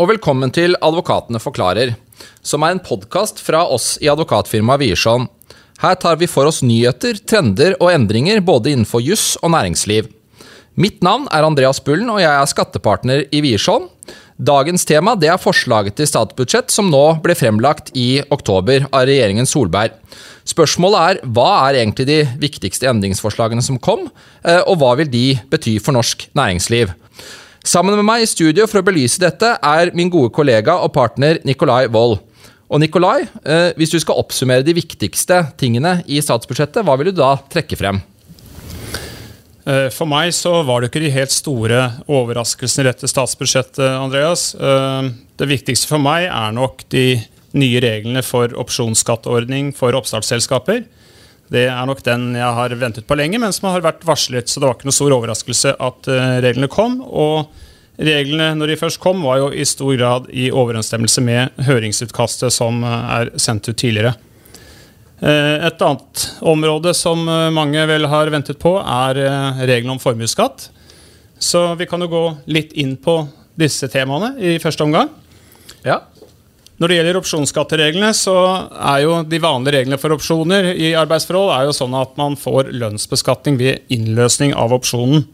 og velkommen til Advokatene forklarer, som er en podkast fra oss i advokatfirmaet Wiersholm. Her tar vi for oss nyheter, trender og endringer både innenfor juss og næringsliv. Mitt navn er Andreas Bullen, og jeg er skattepartner i Wiersholm. Dagens tema er forslaget til statsbudsjett som nå ble fremlagt i oktober av regjeringen Solberg. Spørsmålet er hva er egentlig de viktigste endringsforslagene som kom, eh, og hva vil de bety for norsk næringsliv? Sammen med meg i studio for å belyse dette er min gode kollega og partner Nikolai Wold. Og Nikolai, eh, hvis du skal oppsummere de viktigste tingene i statsbudsjettet, hva vil du da trekke frem? Eh, for meg så var det ikke de helt store overraskelsene i dette statsbudsjettet, Andreas. Eh, det viktigste for meg er nok de nye reglene for opsjonsskatteordning for oppstartsselskaper. Det er nok den jeg har ventet på lenge, men som har vært varslet. Så det var ikke noe stor overraskelse at eh, reglene kom. Og reglene når de først kom, var jo i stor grad i overensstemmelse med høringsutkastet som eh, er sendt ut tidligere. Eh, et annet område som mange vel har ventet på, er reglene om formuesskatt. Så vi kan jo gå litt inn på disse temaene i første omgang. Ja. Når det gjelder opsjonsskattereglene, så er jo de vanlige reglene for opsjoner i arbeidsforhold er jo sånn at man får lønnsbeskatning ved innløsning av opsjonen.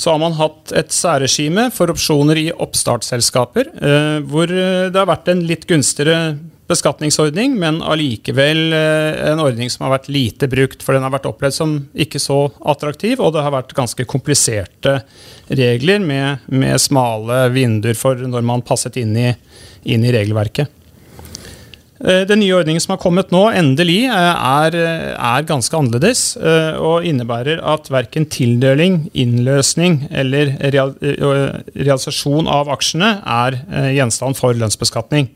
Så har man hatt et særregime for opsjoner i oppstartsselskaper, eh, hvor det har vært en litt gunstigere beskatningsordning, men allikevel eh, en ordning som har vært lite brukt, for den har vært opplevd som ikke så attraktiv, og det har vært ganske kompliserte regler med, med smale vinduer for når man passet inn i inn i regelverket. Eh, den nye ordningen som har kommet nå, endelig, eh, er, er, ganske annerledes. Og innebærer at verken tildeling, innløsning eller realisasjon av aksjene er gjenstand for lønnsbeskatning.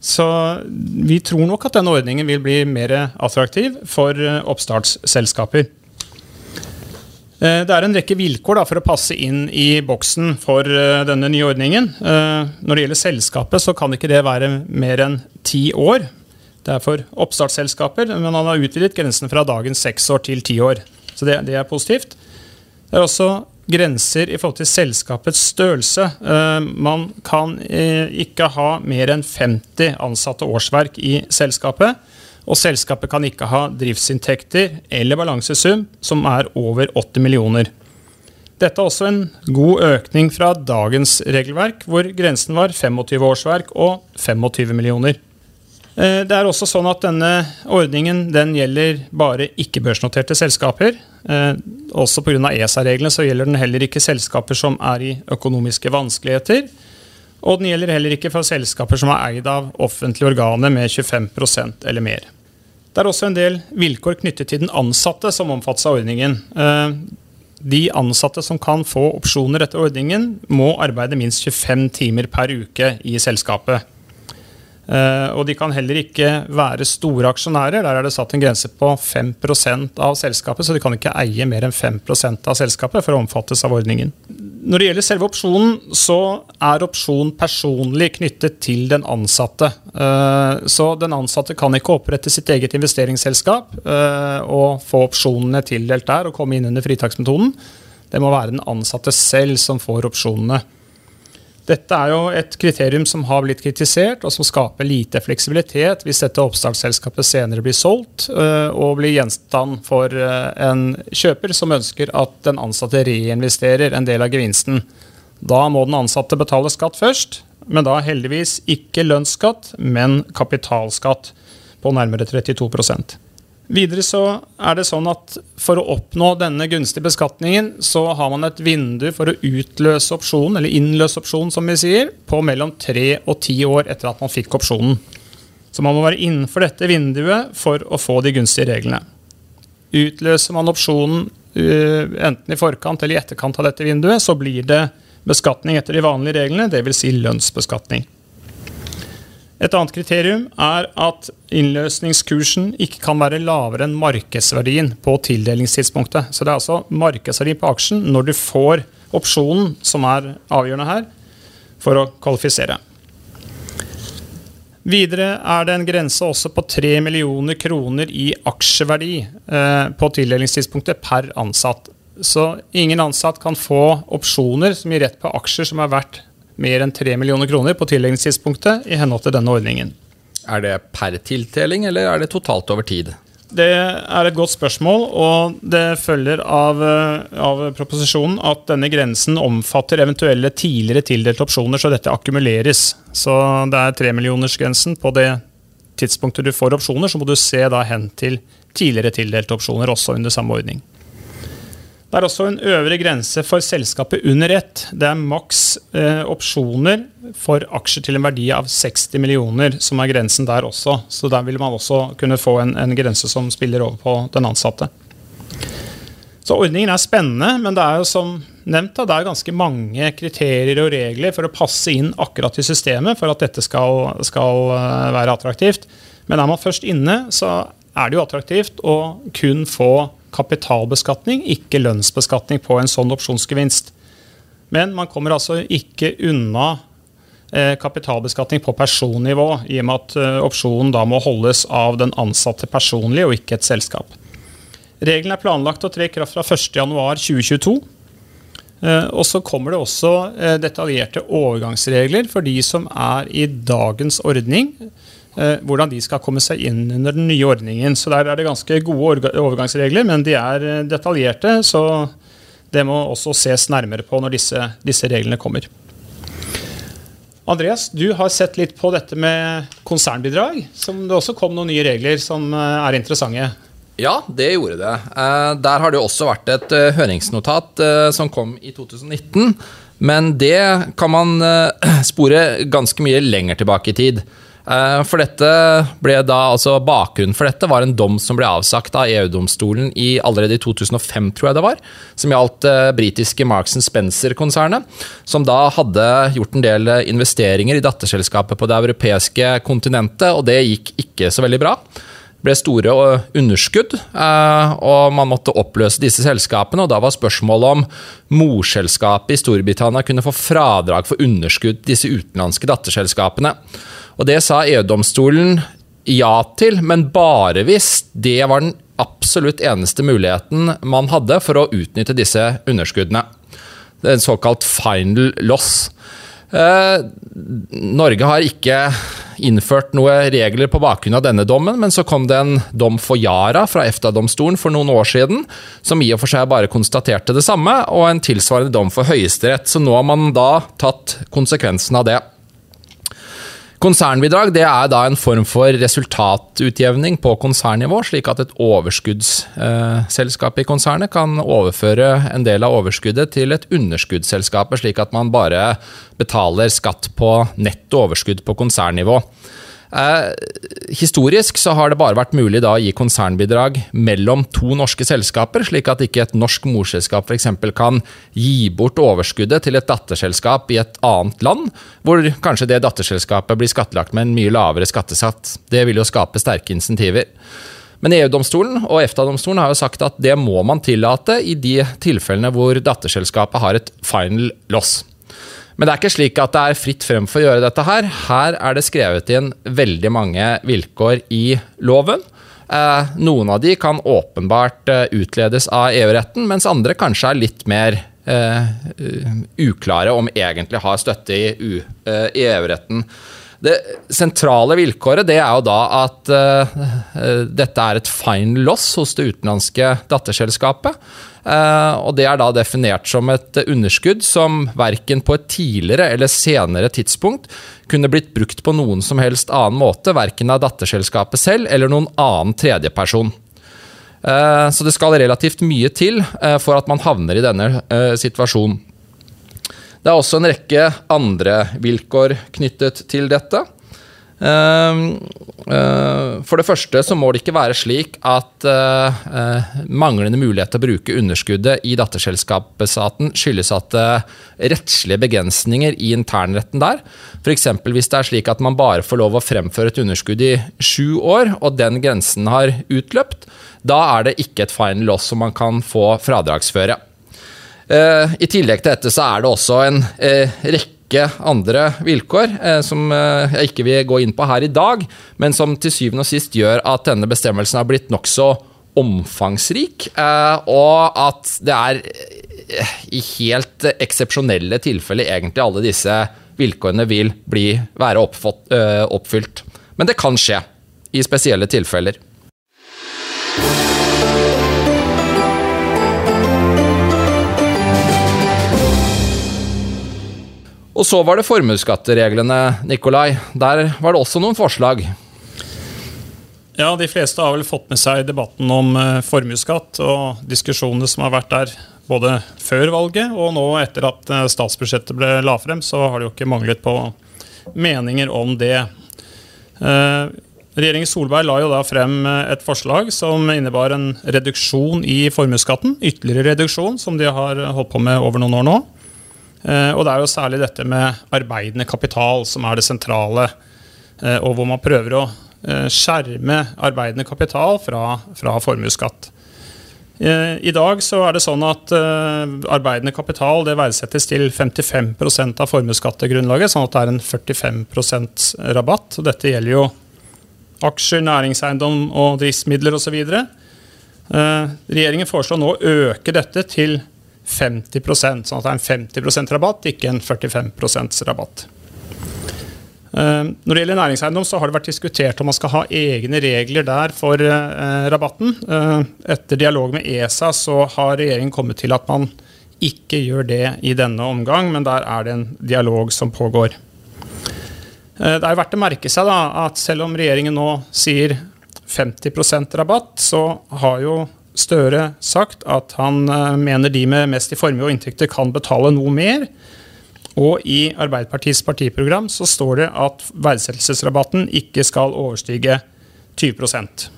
Så vi tror nok at denne ordningen vil bli mer attraktiv for oppstartsselskaper. Eh, det er en rekke vilkår da, for å passe inn i boksen for uh, denne nye ordningen. Når det gjelder selskapet, så kan ikke det være mer enn ti år. Det er for oppstartsselskaper, men man har utvidet grensen fra dagens seks år til ti år. Så det, det, er positivt. Det er også grenser i forhold til selskapets størrelse. Uh, man kan ikke ha mer enn 50 ansatte årsverk i selskapet. Og selskapet kan ikke ha driftsinntekter eller balansesum som er over 80 millioner. Dette er også en god økning fra dagens regelverk, hvor grensen var 25 årsverk og 25 millioner. Eh, det er også sånn at Denne ordningen den gjelder bare ikke-børsnoterte selskaper. Eh, også Pga. ESA-reglene så gjelder den heller ikke selskaper som er i økonomiske vanskeligheter. Og den gjelder heller ikke for selskaper som er eid av offentlige organer med 25% eller mer. Det er også en del vilkår knyttet til den ansatte som omfattes av ordningen. Eh, de ansatte som kan få opsjoner etter ordningen, må arbeide minst 25 timer per uke i selskapet. Uh, og de kan heller ikke være store aksjonærer. Der er det satt en grense på 5% av selskapet, så de kan ikke eie mer enn 5% av selskapet for å omfattes av ordningen. Når det gjelder selve opsjonen, så er opsjon personlig knyttet til den ansatte. Uh, så den ansatte kan ikke opprette sitt eget investeringsselskap uh, og få opsjonene tildelt der og komme inn under fritaksmetoden. Det må være den ansatte selv som får opsjonene. Dette er jo et kriterium som har blitt kritisert, og som skaper lite fleksibilitet hvis dette oppstartsselskapet senere blir solgt øh, og blir gjenstand for øh, en kjøper som ønsker at den ansatte reinvesterer en del av gevinsten. Da må den ansatte betale skatt først, men da heldigvis ikke lønnsskatt, men kapitalskatt på nærmere 32 Videre så er det sånn at For å oppnå denne gunstige beskatningen, så har man et vindu for å utløse opsjonen, eller innløse opsjonen, som vi sier, på mellom tre og ti år etter at man fikk opsjonen. Så man må være innenfor dette vinduet for å få de gunstige reglene. Utløser man opsjonen uh, enten i forkant eller i etterkant av dette vinduet, så blir det beskatning etter de vanlige reglene, dvs. Si lønnsbeskatning. Et annet kriterium er at innløsningskursen ikke kan være lavere enn markedsverdien på tildelingstidspunktet. Så det er altså markedsverdien på aksjen når du får opsjonen som er avgjørende her, for å kvalifisere. Videre er det en grense også på 3 millioner kroner i aksjeverdi eh, på tildelingstidspunktet per ansatt. Så ingen ansatt kan få opsjoner som gir rett på aksjer som er verdt mer enn 3 millioner kroner på tildelingstidspunktet i henhold til denne ordningen. Er det per tildeling, eller er det totalt over tid? Det er et godt spørsmål, og det følger av, av, proposisjonen at denne grensen omfatter eventuelle tidligere tildelte opsjoner, så dette akkumuleres. Så det er tremillionersgrensen på det tidspunktet du får opsjoner, så må du se da hen til tidligere tildelte opsjoner også under samme ordning. Det er også en øvre grense for selskapet under ett. Det er maks eh, opsjoner for aksjer til en verdi av 60 millioner, som er grensen der også. Så der vil man også kunne få en, en grense som spiller over på den ansatte. Så ordningen er spennende, men det er jo som nevnt da, det er ganske mange kriterier og regler for å passe inn akkurat i systemet for at dette skal, skal eh, være attraktivt. Men er man først inne, så er det jo attraktivt å kun få kapitalbeskatning, ikke lønnsbeskatning på en sånn opsjonsgevinst. Men man kommer altså ikke unna eh, kapitalbeskatning på personnivå, i og med at eh, opsjonen da må holdes av den ansatte personlig, og ikke et selskap. Reglene er planlagt å tre i kraft fra 1.1.2022. Eh, og så kommer det også detaljerte overgangsregler for de som er i dagens ordning hvordan de skal komme seg inn under den nye ordningen. Så Der er det ganske gode overgangsregler, men de er eh, detaljerte. Så det må også ses nærmere på når disse, disse reglene kommer. Andreas, du har sett litt på dette med konsernbidrag. som Det også kom noen nye regler som eh, er interessante. Ja, det gjorde det. Der har det også vært et høringsnotat som kom i 2019. Men det kan man spore ganske mye lenger tilbake i tid. Eh, for dette ble da, altså Bakgrunnen for dette var en dom som ble avsagt av EU-domstolen i, allerede i 2005, tror jeg det var. Som gjaldt uh, britiske Marks Spencer-konsernet. Som da hadde gjort en del eh, investeringer i datterselskapet på det europeiske kontinentet, og det gikk ikke så veldig bra. Det ble store underskudd, og man måtte oppløse disse selskapene. og Da var spørsmålet om morselskapet i Storbritannia kunne få fradrag for underskudd disse utenlandske datterselskapene. Og det sa EU-domstolen ja til, men bare hvis det var den absolutt eneste muligheten man hadde for å utnytte disse underskuddene. Det er en såkalt final loss. Eh, Norge har ikke innført noen regler på bakgrunn av denne dommen, men så kom det en dom for Yara fra EFTA-domstolen for noen år siden, som i og for seg bare konstaterte det samme, og en tilsvarende dom for Høyesterett. Så nå har man da tatt konsekvensen av det. Konsernbidrag det er da en form for resultatutjevning på konsernnivå, slik at et overskuddsselskap i konsernet kan overføre en del av overskuddet til et underskuddsselskap, slik at man bare betaler skatt på netto overskudd på konsernnivå. Eh, historisk så har det bare vært mulig da å gi konsernbidrag mellom to norske selskaper, slik at ikke et norsk morselskap f.eks. kan gi bort overskuddet til et datterselskap i et annet land, hvor kanskje det datterselskapet blir skattlagt med en mye lavere skattesats. Det vil jo skape sterke insentiver. Men EU-domstolen og EFTA-domstolen har jo sagt at det må man tillate i de tilfellene hvor datterselskapet har et final loss. Men det er ikke slik at det er fritt frem for å gjøre dette her. Her er det skrevet inn veldig mange vilkår i loven. Eh, noen av de kan åpenbart eh, utledes av EU-retten, mens andre kanskje er litt mer eh, uklare om egentlig har støtte i EU-retten. Det sentrale vilkåret det er jo da at uh, dette er et fine loss hos det utenlandske datterselskapet. Uh, og Det er da definert som et underskudd som verken på et tidligere eller senere tidspunkt kunne blitt brukt på noen som helst annen måte, verken av datterselskapet selv eller noen annen tredjeperson. Uh, så det skal relativt mye til for at man havner i denne situasjonen. Det er også en rekke andre vilkår knyttet til dette. Ehm, eh, for det første så må det ikke være slik at eh, eh, manglende mulighet til å bruke underskuddet i datterselskapsstaten skyldes at rettslige begrensninger i internretten der. F.eks. hvis det er slik at man bare får lov å fremføre et underskudd i sju år, og den grensen har utløpt, da er det ikke et final loss som man kan få fradragsføre. Eh, I tillegg til dette så er det også en eh, rekke andre vilkår eh, som jeg ikke vil gå inn på her i dag, men som til syvende og sist gjør at denne bestemmelsen har blitt nokså omfangsrik, og at det er i helt eksepsjonelle tilfeller egentlig alle disse vilkårene vil bli, være oppfått, oppfylt. Men det kan skje i spesielle tilfeller. Og så var det formuesskattereglene, Nikolai. Der var det også noen forslag. Ja, de fleste har vel fått med seg debatten om uh, formuesskatt og diskusjonene som har vært der både før valget og nå etter at uh, statsbudsjettet ble la frem, så har det jo ikke manglet på meninger om det. Uh, regjeringen Solberg la jo da frem et forslag som innebar en reduksjon i formuesskatten. Ytterligere reduksjon, som de har holdt på med over noen år nå. Eh, og det er jo særlig dette med arbeidende kapital som er det sentrale, eh, og hvor man prøver å eh, skjerme arbeidende kapital fra, fra formuesskatt. I dag så er det sånn at arbeidende kapital det verdsettes til 55% av formuesskattegrunnlaget, sånn at det er en 45 rabatt. og Dette gjelder jo aksjer, næringseiendom og driftsmidler osv. Regjeringen foreslår nå å øke dette til 50% sånn at det er en 50% rabatt, ikke en 45% rabatt. Eh, når det gjelder næringseiendom, så har det vært diskutert om man skal ha egne regler der for eh, rabatten. Eh, etter dialog med ESA så har regjeringen kommet til at man ikke gjør det i denne omgang, men der er det en dialog som pågår. Det er verdt å merke seg da, at selv om regjeringen nå sier 50% rabatt, så har jo Støre sagt at han eh, mener de med mest i formue og inntekter kan betale noe mer. Og i Arbeiderpartiets partiprogram så står det at verdsettelsesrabatten ikke skal overstige 20%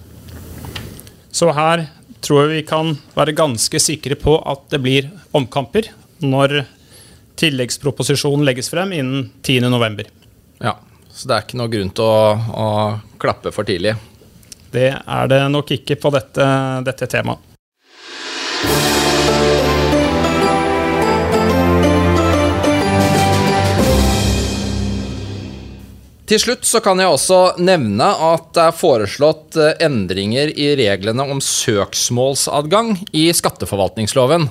Så her tror jeg vi kan være ganske sikre på at det blir omkamper når tilleggsproposisjonen legges frem innen 10.11. Ja, så det er ikke noe grunn til å, å klappe for tidlig. Det er det nok ikke på dette, dette temaet. Til slutt så kan jeg også nevne at det er foreslått eh, endringer i reglene om søksmålsadgang i skatteforvaltningsloven.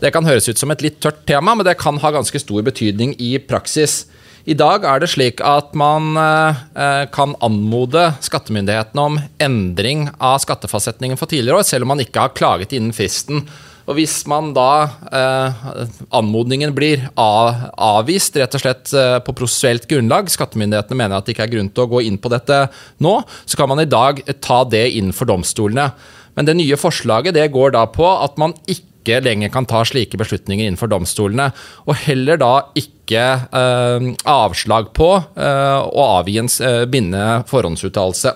Det kan høres ut som et litt tørt tema, men det kan ha ganske stor betydning i praksis. I dag er det slik at man eh, kan anmode skattemyndighetene om endring av skattefastsetningen for tidligere år, selv om man ikke har klaget innen fristen. Og Hvis man da eh, anmodningen blir avvist rett og slett eh, på prosessuelt grunnlag, skattemyndighetene mener at det ikke er grunn til å gå inn på dette nå, så kan man i dag ta det inn for domstolene. Men det nye forslaget det går da på at man ikke ikke lenger kan ta slike beslutninger innenfor domstolene. Og heller da ikke eh, avslag på eh, å avgi en eh, bindende forhåndsuttalelse.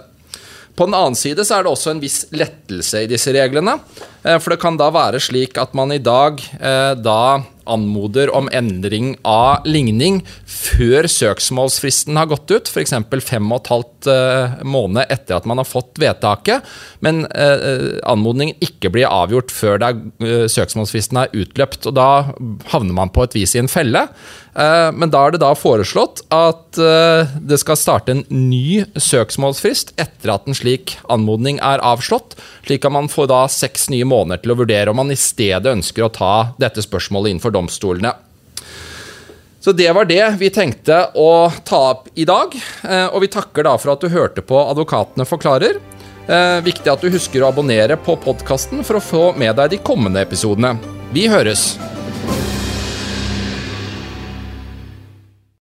På den annen side så er det også en viss lettelse i disse reglene. Eh, for det kan da være slik at man i dag eh, da anmoder om endring av ligning før søksmålsfristen har gått ut, f.eks. fem og et halvt eh, måned etter at man har fått vedtaket, men eh, anmodningen ikke blir avgjort før er, eh, søksmålsfristen er utløpt. og Da havner man på et vis i en felle. Men da er det da foreslått at det skal starte en ny søksmålsfrist etter at en slik anmodning er avslått, slik at man får da seks nye måneder til å vurdere om man i stedet ønsker å ta dette spørsmålet innenfor domstolene. Så det var det vi tenkte å ta opp i dag. Eh, og vi takker da for at du hørte på Advokatene forklarer. Eh, viktig at du husker å abonnere på podkasten for å få med deg de kommende episodene. Vi høres!